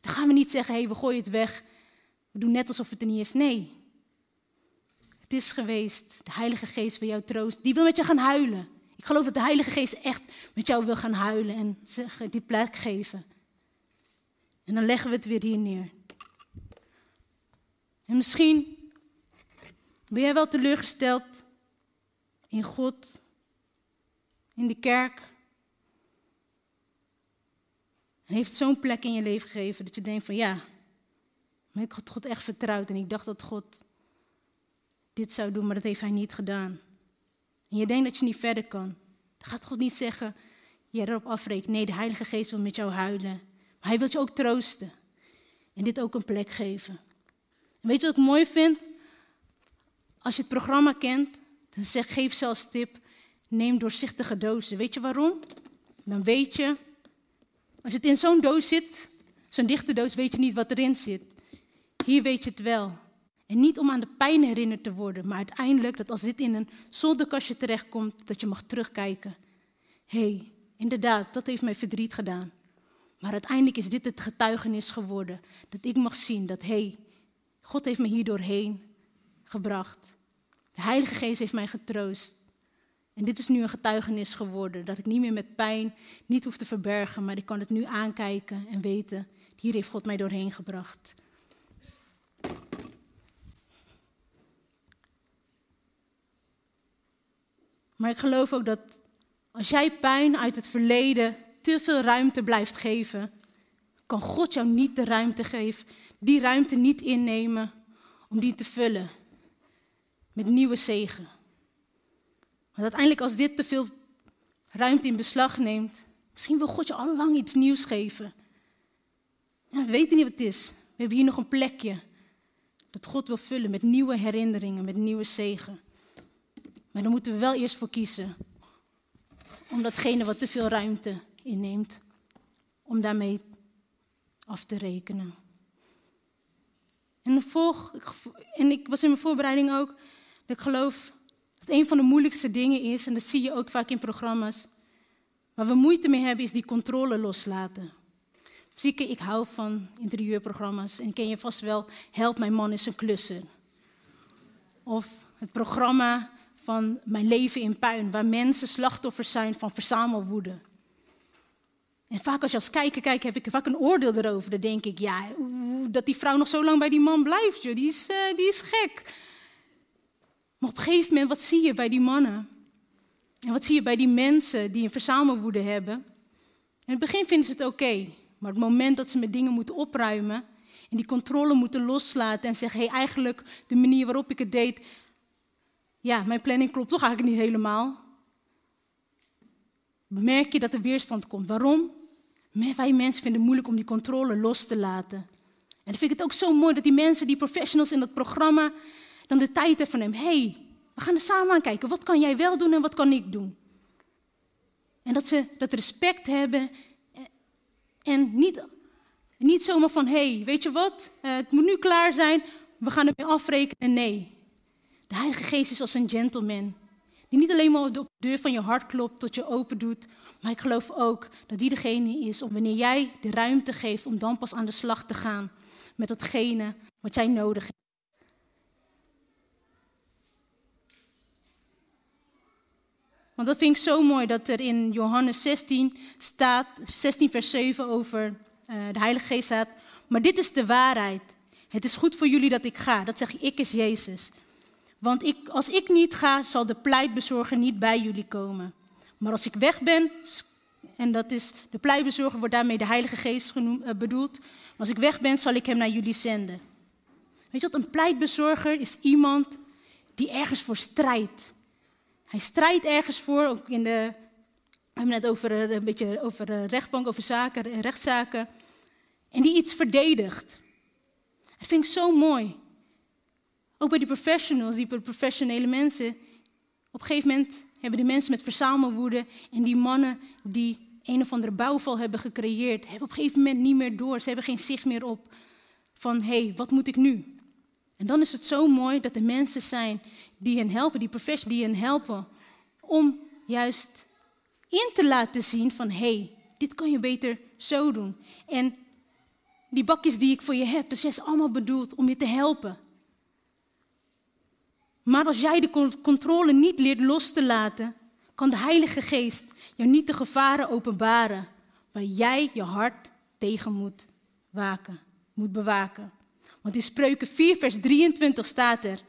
Dan gaan we niet zeggen, hé, hey, we gooien het weg, we doen net alsof het er niet is. Nee, het is geweest, de Heilige Geest wil jou troosten, die wil met je gaan huilen. Ik geloof dat de Heilige Geest echt met jou wil gaan huilen en die plek geven. En dan leggen we het weer hier neer. En misschien ben jij wel teleurgesteld in God, in de kerk. En heeft zo'n plek in je leven gegeven dat je denkt van ja, maar ik had God echt vertrouwd en ik dacht dat God dit zou doen, maar dat heeft hij niet gedaan. En je denkt dat je niet verder kan. Dan gaat God niet zeggen, je erop afrekenen. Nee, de Heilige Geest wil met jou huilen. Maar hij wil je ook troosten. En dit ook een plek geven. weet je wat ik mooi vind? Als je het programma kent, dan zeg, geef ze als tip, neem doorzichtige dozen. Weet je waarom? Dan weet je, als het in zo'n doos zit, zo'n dichte doos, weet je niet wat erin zit. Hier weet je het wel. En niet om aan de pijn herinnerd te worden, maar uiteindelijk dat als dit in een zolderkastje terechtkomt, dat je mag terugkijken. Hé, hey, inderdaad, dat heeft mij verdriet gedaan. Maar uiteindelijk is dit het getuigenis geworden. Dat ik mag zien dat, hé, hey, God heeft me hier doorheen gebracht. De Heilige Geest heeft mij getroost. En dit is nu een getuigenis geworden. Dat ik niet meer met pijn niet hoef te verbergen, maar ik kan het nu aankijken en weten, hier heeft God mij doorheen gebracht. Maar ik geloof ook dat als jij pijn uit het verleden te veel ruimte blijft geven, kan God jou niet de ruimte geven, die ruimte niet innemen om die te vullen met nieuwe zegen. Want uiteindelijk als dit te veel ruimte in beslag neemt, misschien wil God je al lang iets nieuws geven. Ja, we weten niet wat het is. We hebben hier nog een plekje dat God wil vullen met nieuwe herinneringen, met nieuwe zegen. Maar daar moeten we wel eerst voor kiezen. Om datgene wat te veel ruimte inneemt, om daarmee af te rekenen. En, volg, en ik was in mijn voorbereiding ook, ik geloof dat een van de moeilijkste dingen is, en dat zie je ook vaak in programma's, waar we moeite mee hebben, is die controle loslaten. Zieke, ik hou van interieurprogramma's en ken je vast wel, Help mijn man is een klusser. Of het programma van Mijn leven in puin, waar mensen slachtoffers zijn van verzamelwoede. En vaak als je als kijker kijkt, heb ik vaak een oordeel erover. Dan denk ik, ja, dat die vrouw nog zo lang bij die man blijft, joh, die, is, uh, die is gek. Maar op een gegeven moment, wat zie je bij die mannen? En wat zie je bij die mensen die een verzamelwoede hebben? In het begin vinden ze het oké, maar het moment dat ze met dingen moeten opruimen en die controle moeten loslaten en zeggen, hé, hey, eigenlijk de manier waarop ik het deed, ja, mijn planning klopt toch eigenlijk niet helemaal. Merk je dat er weerstand komt. Waarom? Wij mensen vinden het moeilijk om die controle los te laten. En dan vind ik het ook zo mooi dat die mensen, die professionals in dat programma, dan de tijd van hem. Hey, we gaan er samen aan kijken. Wat kan jij wel doen en wat kan ik doen? En dat ze dat respect hebben. En niet, niet zomaar van, hey, weet je wat? Eh, het moet nu klaar zijn. We gaan ermee afrekenen. Nee, de Heilige Geest is als een gentleman. Die niet alleen maar op de deur van je hart klopt tot je open doet. Maar ik geloof ook dat die degene is om wanneer jij de ruimte geeft om dan pas aan de slag te gaan met datgene wat jij nodig hebt. Want dat vind ik zo mooi dat er in Johannes 16 staat, 16 vers 7 over uh, de Heilige Geest staat. Maar dit is de waarheid. Het is goed voor jullie dat ik ga. Dat zeg ik is Jezus. Want ik, als ik niet ga, zal de pleitbezorger niet bij jullie komen. Maar als ik weg ben, en dat is, de pleitbezorger wordt daarmee de Heilige Geest genoemd, uh, bedoeld. Als ik weg ben, zal ik hem naar jullie zenden. Weet je wat, een pleitbezorger is iemand die ergens voor strijdt. Hij strijdt ergens voor, ook in de, we hebben net over eh, een beetje over eh, rechtbank, over zaken, rechtszaken. En die iets verdedigt. Dat vind ik zo mooi. Ook bij die professionals, die professionele mensen. Op een gegeven moment hebben die mensen met verzamelwoede en die mannen die een of andere bouwval hebben gecreëerd, hebben op een gegeven moment niet meer door. Ze hebben geen zicht meer op van, hé, hey, wat moet ik nu? En dan is het zo mooi dat er mensen zijn die hen helpen, die professionals die hen helpen, om juist in te laten zien van, hé, hey, dit kan je beter zo doen. En die bakjes die ik voor je heb, dat is allemaal bedoeld om je te helpen. Maar als jij de controle niet leert los te laten, kan de Heilige Geest jou niet de gevaren openbaren waar jij je hart tegen waken, moet bewaken. Want in Spreuken 4, vers 23 staat er: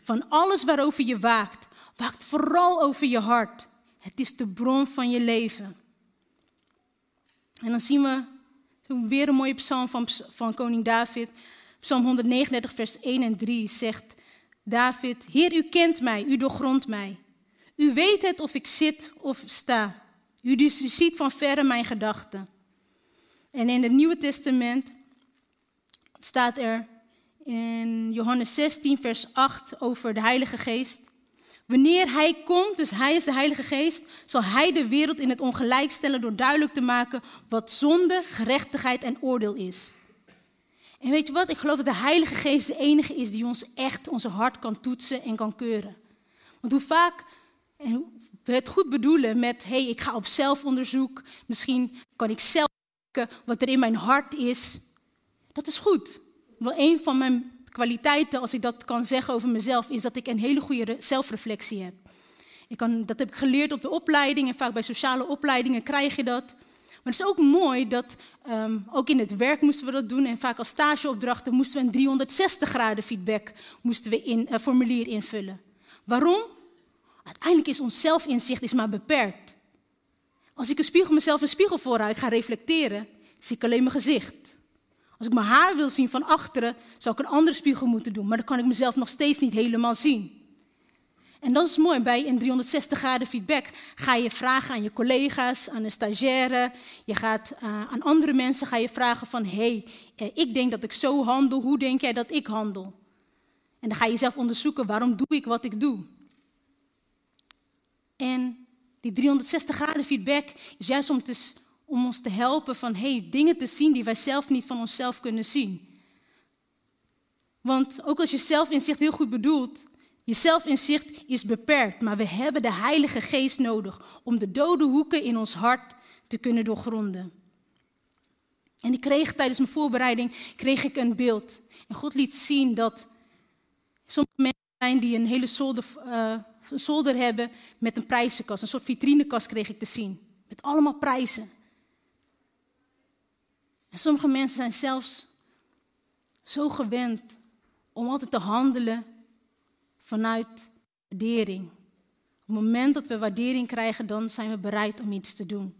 Van alles waarover je waakt, waakt vooral over je hart. Het is de bron van je leven. En dan zien we weer een mooie psalm van, van koning David. Psalm 139, vers 1 en 3 zegt David, Heer, u kent mij, u doorgrondt mij. U weet het of ik zit of sta. U, u ziet van verre mijn gedachten. En in het Nieuwe Testament staat er in Johannes 16, vers 8 over de Heilige Geest. Wanneer Hij komt, dus Hij is de Heilige Geest, zal Hij de wereld in het ongelijk stellen door duidelijk te maken wat zonde, gerechtigheid en oordeel is. En weet je wat? Ik geloof dat de Heilige Geest de enige is die ons echt onze hart kan toetsen en kan keuren. Want hoe vaak en we het goed bedoelen met, hey, ik ga op zelfonderzoek, misschien kan ik zelf kijken wat er in mijn hart is. Dat is goed. Wel een van mijn kwaliteiten, als ik dat kan zeggen over mezelf, is dat ik een hele goede zelfreflectie heb. Ik kan, dat heb ik geleerd op de opleiding en vaak bij sociale opleidingen krijg je dat. Maar het is ook mooi dat, ehm, ook in het werk moesten we dat doen en vaak als stageopdrachten moesten we een 360 graden feedback moesten we in, uh, formulier invullen. Waarom? Uiteindelijk is ons zelfinzicht is maar beperkt. Als ik een spiegel, mezelf een spiegel voorhoud, ga reflecteren, zie ik alleen mijn gezicht. Als ik mijn haar wil zien van achteren, zou ik een andere spiegel moeten doen, maar dan kan ik mezelf nog steeds niet helemaal zien. En dat is mooi, bij een 360 graden feedback ga je vragen aan je collega's, aan een stagiaire, je gaat uh, aan andere mensen ga je vragen van, hey, eh, ik denk dat ik zo handel, hoe denk jij dat ik handel? En dan ga je zelf onderzoeken, waarom doe ik wat ik doe? En die 360 graden feedback is juist om, te, om ons te helpen van hey, dingen te zien die wij zelf niet van onszelf kunnen zien. Want ook als je zelfinzicht heel goed bedoelt, je zelfinzicht is beperkt, maar we hebben de Heilige Geest nodig om de dode hoeken in ons hart te kunnen doorgronden. En ik kreeg tijdens mijn voorbereiding kreeg ik een beeld. En God liet zien dat sommige mensen zijn die een hele zolder, een zolder hebben met een prijzenkast. Een soort vitrinekast kreeg ik te zien. Met allemaal prijzen. En sommige mensen zijn zelfs zo gewend om altijd te handelen vanuit waardering. Op het moment dat we waardering krijgen, dan zijn we bereid om iets te doen.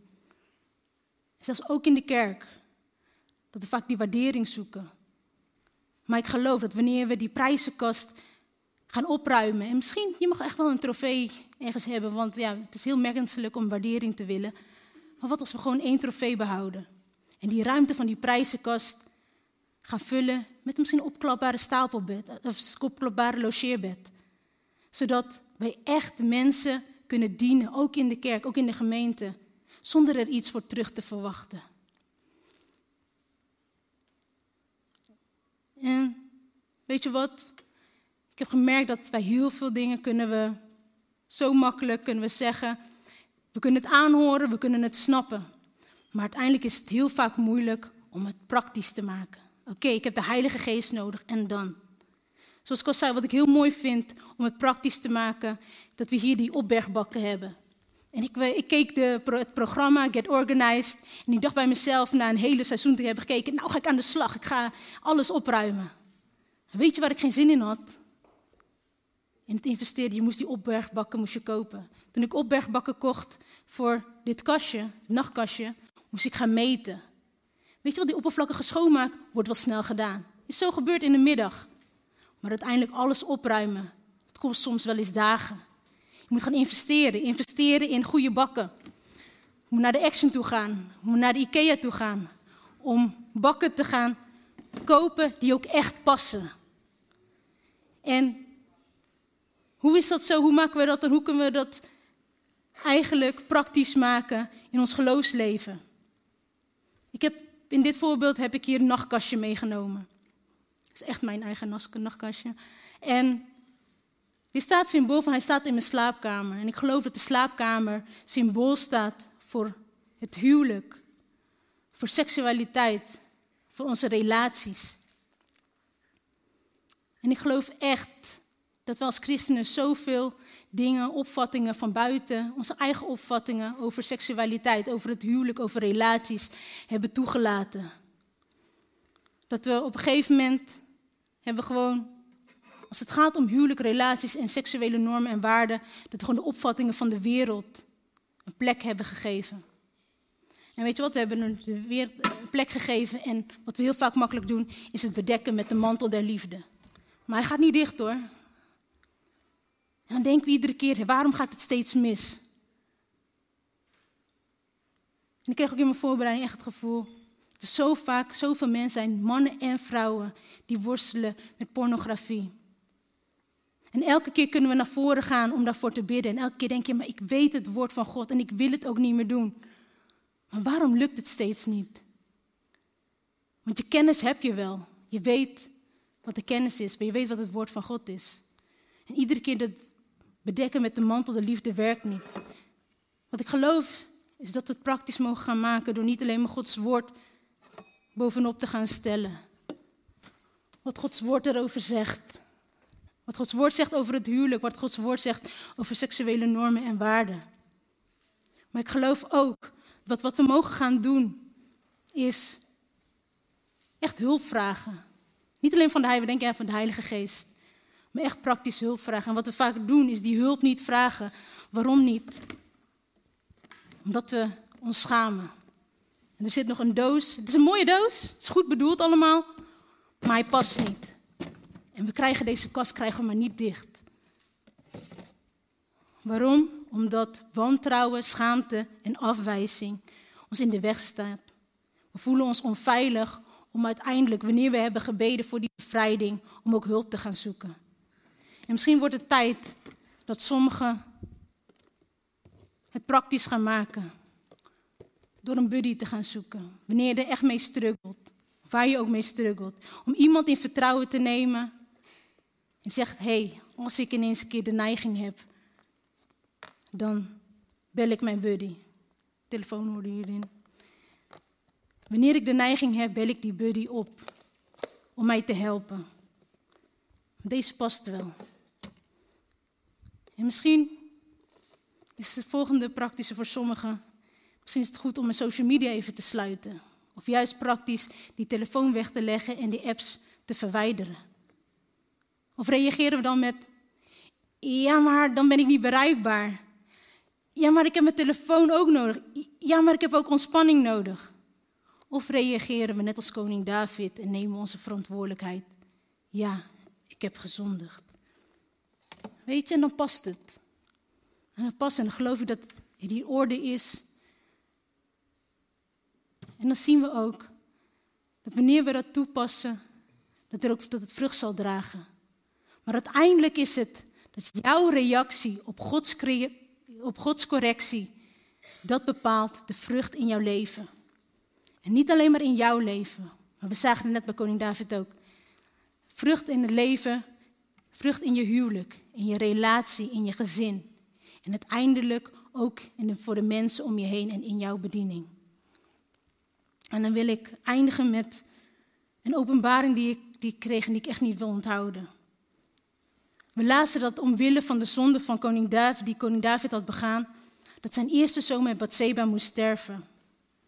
Zelfs ook in de kerk, dat we vaak die waardering zoeken. Maar ik geloof dat wanneer we die prijzenkast gaan opruimen. En misschien, je mag echt wel een trofee ergens hebben, want ja, het is heel menselijk om waardering te willen. Maar wat als we gewoon één trofee behouden? En die ruimte van die prijzenkast gaan vullen met misschien een opklapbare stapelbed, of opklapbare logeerbed. Zodat wij echt mensen kunnen dienen, ook in de kerk, ook in de gemeente, zonder er iets voor terug te verwachten. En weet je wat? Ik heb gemerkt dat bij heel veel dingen kunnen we zo makkelijk kunnen we zeggen, we kunnen het aanhoren, we kunnen het snappen. Maar uiteindelijk is het heel vaak moeilijk om het praktisch te maken. Oké, ik heb de Heilige Geest nodig en dan? Zoals ik al zei, wat ik heel mooi vind om het praktisch te maken, dat we hier die opbergbakken hebben. En ik, ik keek de, het programma Get Organized en ik dacht bij mezelf na een hele seizoen te hebben gekeken, nou ga ik aan de slag, ik ga alles opruimen. weet je waar ik geen zin in had? in het investeren. Je moest die opbergbakken moest je kopen. Toen ik opbergbakken kocht voor dit kastje, het nachtkastje, moest ik gaan meten. Weet je wel, die oppervlakkige schoonmaak wordt wel snel gedaan. Is zo gebeurd in de middag. Maar uiteindelijk alles opruimen, dat kost soms wel eens dagen. Je moet gaan investeren, investeren in goede bakken. Je moet naar de Action toe gaan, je moet naar de Ikea toe gaan. Om bakken te gaan kopen die ook echt passen. En hoe is dat zo? Hoe maken we dat en hoe kunnen we dat eigenlijk praktisch maken in ons geloofsleven? Ik heb, in dit voorbeeld heb ik hier een nachtkastje meegenomen. Het is echt mijn eigen nachtkastje. En dit staat symbool van, hij staat in mijn slaapkamer. En ik geloof dat de slaapkamer symbool staat voor het huwelijk, voor seksualiteit, voor onze relaties. En ik geloof echt dat we als christenen zoveel dingen, opvattingen van buiten, onze eigen opvattingen over seksualiteit, over het huwelijk, over relaties hebben toegelaten. Dat we op een gegeven moment hebben gewoon, als het gaat om huwelijk, relaties en seksuele normen en waarden, dat we gewoon de opvattingen van de wereld een plek hebben gegeven. En weet je wat, we hebben weer een plek gegeven en wat we heel vaak makkelijk doen, is het bedekken met de mantel der liefde. Maar hij gaat niet dicht hoor. Dan denken we iedere keer, waarom gaat het steeds mis? En ik kreeg ook in mijn voorbereiding echt het gevoel, Er zo vaak, zoveel mensen zijn, mannen en vrouwen, die worstelen met pornografie. En elke keer kunnen we naar voren gaan om daarvoor te bidden. En elke keer denk je, maar ik weet het woord van God en ik wil het ook niet meer doen. Maar waarom lukt het steeds niet? Want je kennis heb je wel. Je weet wat de kennis is, maar je weet wat het woord van God is. En iedere keer dat bedekken met de mantel de liefde werkt niet. Wat ik geloof is dat we het praktisch mogen gaan maken door niet alleen maar Gods woord bovenop te gaan stellen. Wat Gods woord erover zegt. Wat Gods woord zegt over het huwelijk, wat Gods woord zegt over seksuele normen en waarden. Maar ik geloof ook dat wat we mogen gaan doen is echt hulp vragen. Niet alleen van de Heilige, we denken van de Heilige Geest, maar echt praktisch hulp vragen. En wat we vaak doen is die hulp niet vragen. Waarom niet? Omdat we ons schamen. En er zit nog een doos. Het is een mooie doos. Het is goed bedoeld allemaal. Maar hij past niet. En we krijgen deze kast krijgen we maar niet dicht. Waarom? Omdat wantrouwen, schaamte en afwijzing ons in de weg staan. We voelen ons onveilig om uiteindelijk, wanneer we hebben gebeden voor die bevrijding, om ook hulp te gaan zoeken. En misschien wordt het tijd dat sommigen het praktisch gaan maken. Door een buddy te gaan zoeken. Wanneer je er echt mee struggelt. Waar je ook mee struggelt. Om iemand in vertrouwen te nemen. En zegt, hé, hey, als ik ineens een keer de neiging heb. Dan bel ik mijn buddy. Telefoon hoorde hierin. Wanneer ik de neiging heb, bel ik die buddy op. Om mij te helpen. Deze past wel. En misschien is het volgende praktische voor sommigen. Misschien is het goed om mijn social media even te sluiten. Of juist praktisch die telefoon weg te leggen en die apps te verwijderen. Of reageren we dan met: Ja, maar dan ben ik niet bereikbaar. Ja, maar ik heb mijn telefoon ook nodig. Ja, maar ik heb ook ontspanning nodig. Of reageren we net als koning David en nemen we onze verantwoordelijkheid? Ja, ik heb gezondigd. Weet je, en dan past het. En dan past en dan geloof ik dat het in die orde is. En dan zien we ook dat wanneer we dat toepassen, dat, er ook, dat het vrucht zal dragen. Maar uiteindelijk is het dat jouw reactie op Gods, op Gods correctie, dat bepaalt de vrucht in jouw leven. En niet alleen maar in jouw leven, maar we zagen het net bij koning David ook. Vrucht in het leven, vrucht in je huwelijk, in je relatie, in je gezin. En uiteindelijk ook voor de mensen om je heen en in jouw bediening. En dan wil ik eindigen met een openbaring die ik, die kreeg en die ik echt niet wil onthouden. We lazen dat omwille van de zonde van koning David, die koning David had begaan, dat zijn eerste zoon met Bathseba moest sterven.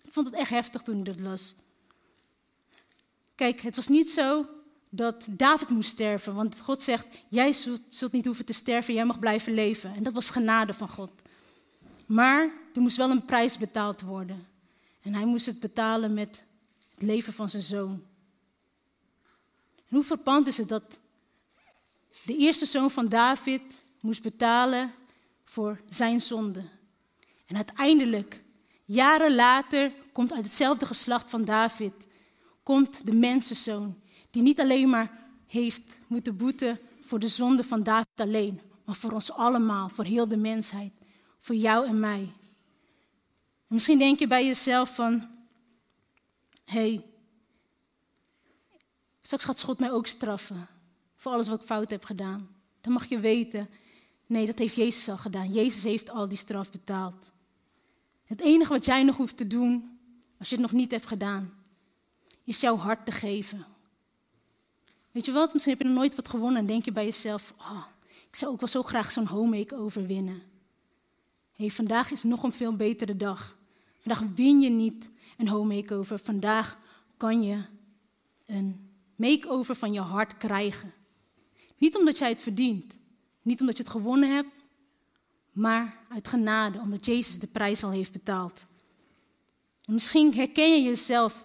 Ik vond het echt heftig toen ik dat las. Kijk, het was niet zo dat David moest sterven. Want God zegt, jij zult, niet hoeven te sterven, jij mag blijven leven. En dat was genade van God. Maar er moest wel een prijs betaald worden. En hij moest het betalen met het leven van zijn zoon. Hoe verpand is het dat de eerste zoon van David moest betalen voor zijn zonde. En uiteindelijk, jaren later, komt uit hetzelfde geslacht van David, komt de mensenzoon die niet alleen maar heeft moeten boeten voor de zonde van David alleen, maar voor ons allemaal, voor heel de mensheid, voor jou en mij. En misschien denk je bij jezelf van, hé, hey, straks gaat God mij ook straffen voor alles wat ik fout heb gedaan. Dan mag je weten, nee, dat heeft Jezus al gedaan. Jezus heeft al die straf betaald. Het enige wat jij nog hoeft te doen, als je het nog niet hebt gedaan, is jouw hart te geven. Weet je wat, misschien heb je nog nooit wat gewonnen en denk je bij jezelf, oh, ik zou ook wel zo graag zo'n home makeover winnen. hey, vandaag is nog een veel betere dag. Vandaag win je niet een home makeover. Vandaag kan je een makeover van je hart krijgen. Niet omdat jij het verdient, niet omdat je het gewonnen hebt, maar uit genade, omdat Jezus de prijs al heeft betaald. En misschien herken je jezelf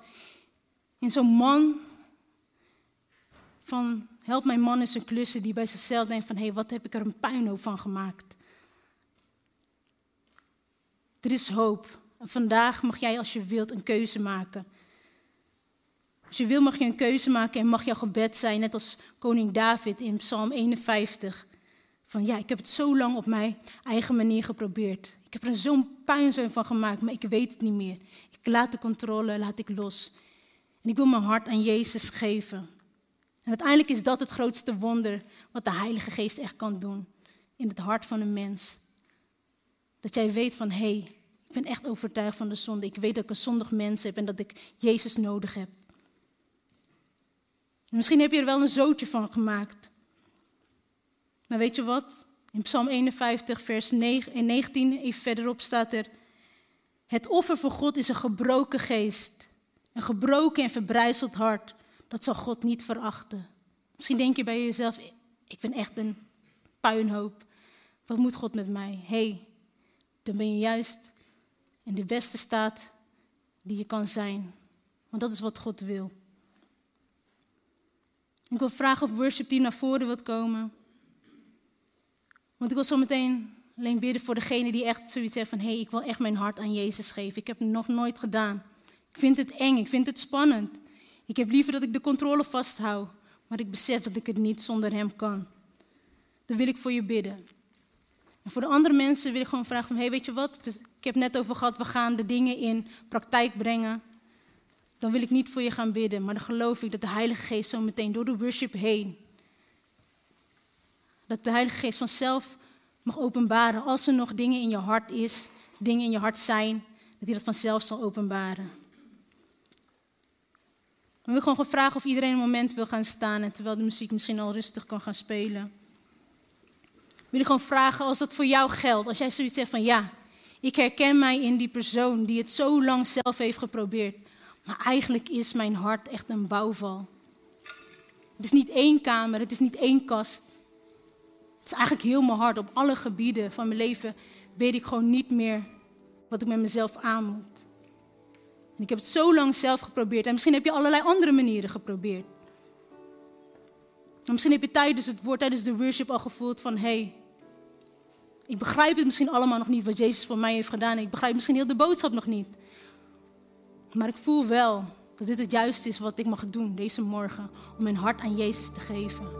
in zo'n man van help mijn man in zijn klussen die bij zichzelf denkt van hé, hey, wat heb ik er een puinhoop van gemaakt. Er is hoop. En vandaag mag jij als je wilt een keuze maken. Als je wil mag je een keuze maken en mag jouw gebed zijn, net als koning David in Psalm 51. Van ja, ik heb het zo lang op mijn eigen manier geprobeerd. Ik heb er zo'n puinzooi van gemaakt, maar ik weet het niet meer. Ik laat de controle, laat ik los. En ik wil mijn hart aan Jezus geven. En uiteindelijk is dat het grootste wonder wat de Heilige Geest echt kan doen in het hart van een mens. Dat jij weet van hé, hey, ik ben echt overtuigd van de zonde. Ik weet dat ik een zondig mens heb en dat ik Jezus nodig heb. misschien heb je er wel een zootje van gemaakt. Maar weet je wat? In Psalm 51, vers 9 en 19, even verderop staat er: Het offer voor God is een gebroken geest, een gebroken en verbrijzeld hart. Dat zal God niet verachten. Misschien denk je bij jezelf: Ik ben echt een puinhoop. Wat moet God met mij? Hé, hey, dan ben je juist in de beste staat die je kan zijn. Want dat is wat God wil. Ik wil vragen of worship team naar voren wilt komen. Want ik wil zo meteen alleen bidden voor degene die echt zoiets heeft van... hé, hey, ik wil echt mijn hart aan Jezus geven. Ik heb het nog nooit gedaan. Ik vind het eng, ik vind het spannend. Ik heb liever dat ik de controle vasthoud. Maar ik besef dat ik het niet zonder Hem kan. Dan wil ik voor je bidden. En voor de andere mensen wil ik gewoon vragen van... hey, weet je wat? Ik heb net over gehad, we gaan de dingen in praktijk brengen. Dan wil ik niet voor je gaan bidden. Maar dan geloof ik dat de Heilige Geest zo meteen door de worship heen dat de Heilige Geest vanzelf mag openbaren. Als er nog dingen in je hart is, dingen in je hart zijn, dat hij dat vanzelf zal openbaren. We willen gewoon vragen of iedereen een moment wil gaan staan en terwijl de muziek misschien al rustig kan gaan spelen. We willen gewoon vragen als dat voor jou geldt. Als jij zoiets zegt van ja, ik herken mij in die persoon die het zo lang zelf heeft geprobeerd. Maar eigenlijk is mijn hart echt een bouwval. Het is niet één kamer, het is niet één kast. Het is eigenlijk heel mijn hart. Op alle gebieden van mijn leven weet ik gewoon niet meer wat ik met mezelf aan moet. Ik heb het zo lang zelf geprobeerd. En misschien heb je allerlei andere manieren geprobeerd. En misschien heb je tijdens het woord, tijdens de worship al gevoeld van... hé, hey, ik begrijp het misschien allemaal nog niet wat Jezus voor mij heeft gedaan. Ik begrijp misschien heel de boodschap nog niet. Maar ik voel wel dat dit het juiste is wat ik mag doen deze morgen. Om mijn hart aan Jezus te geven.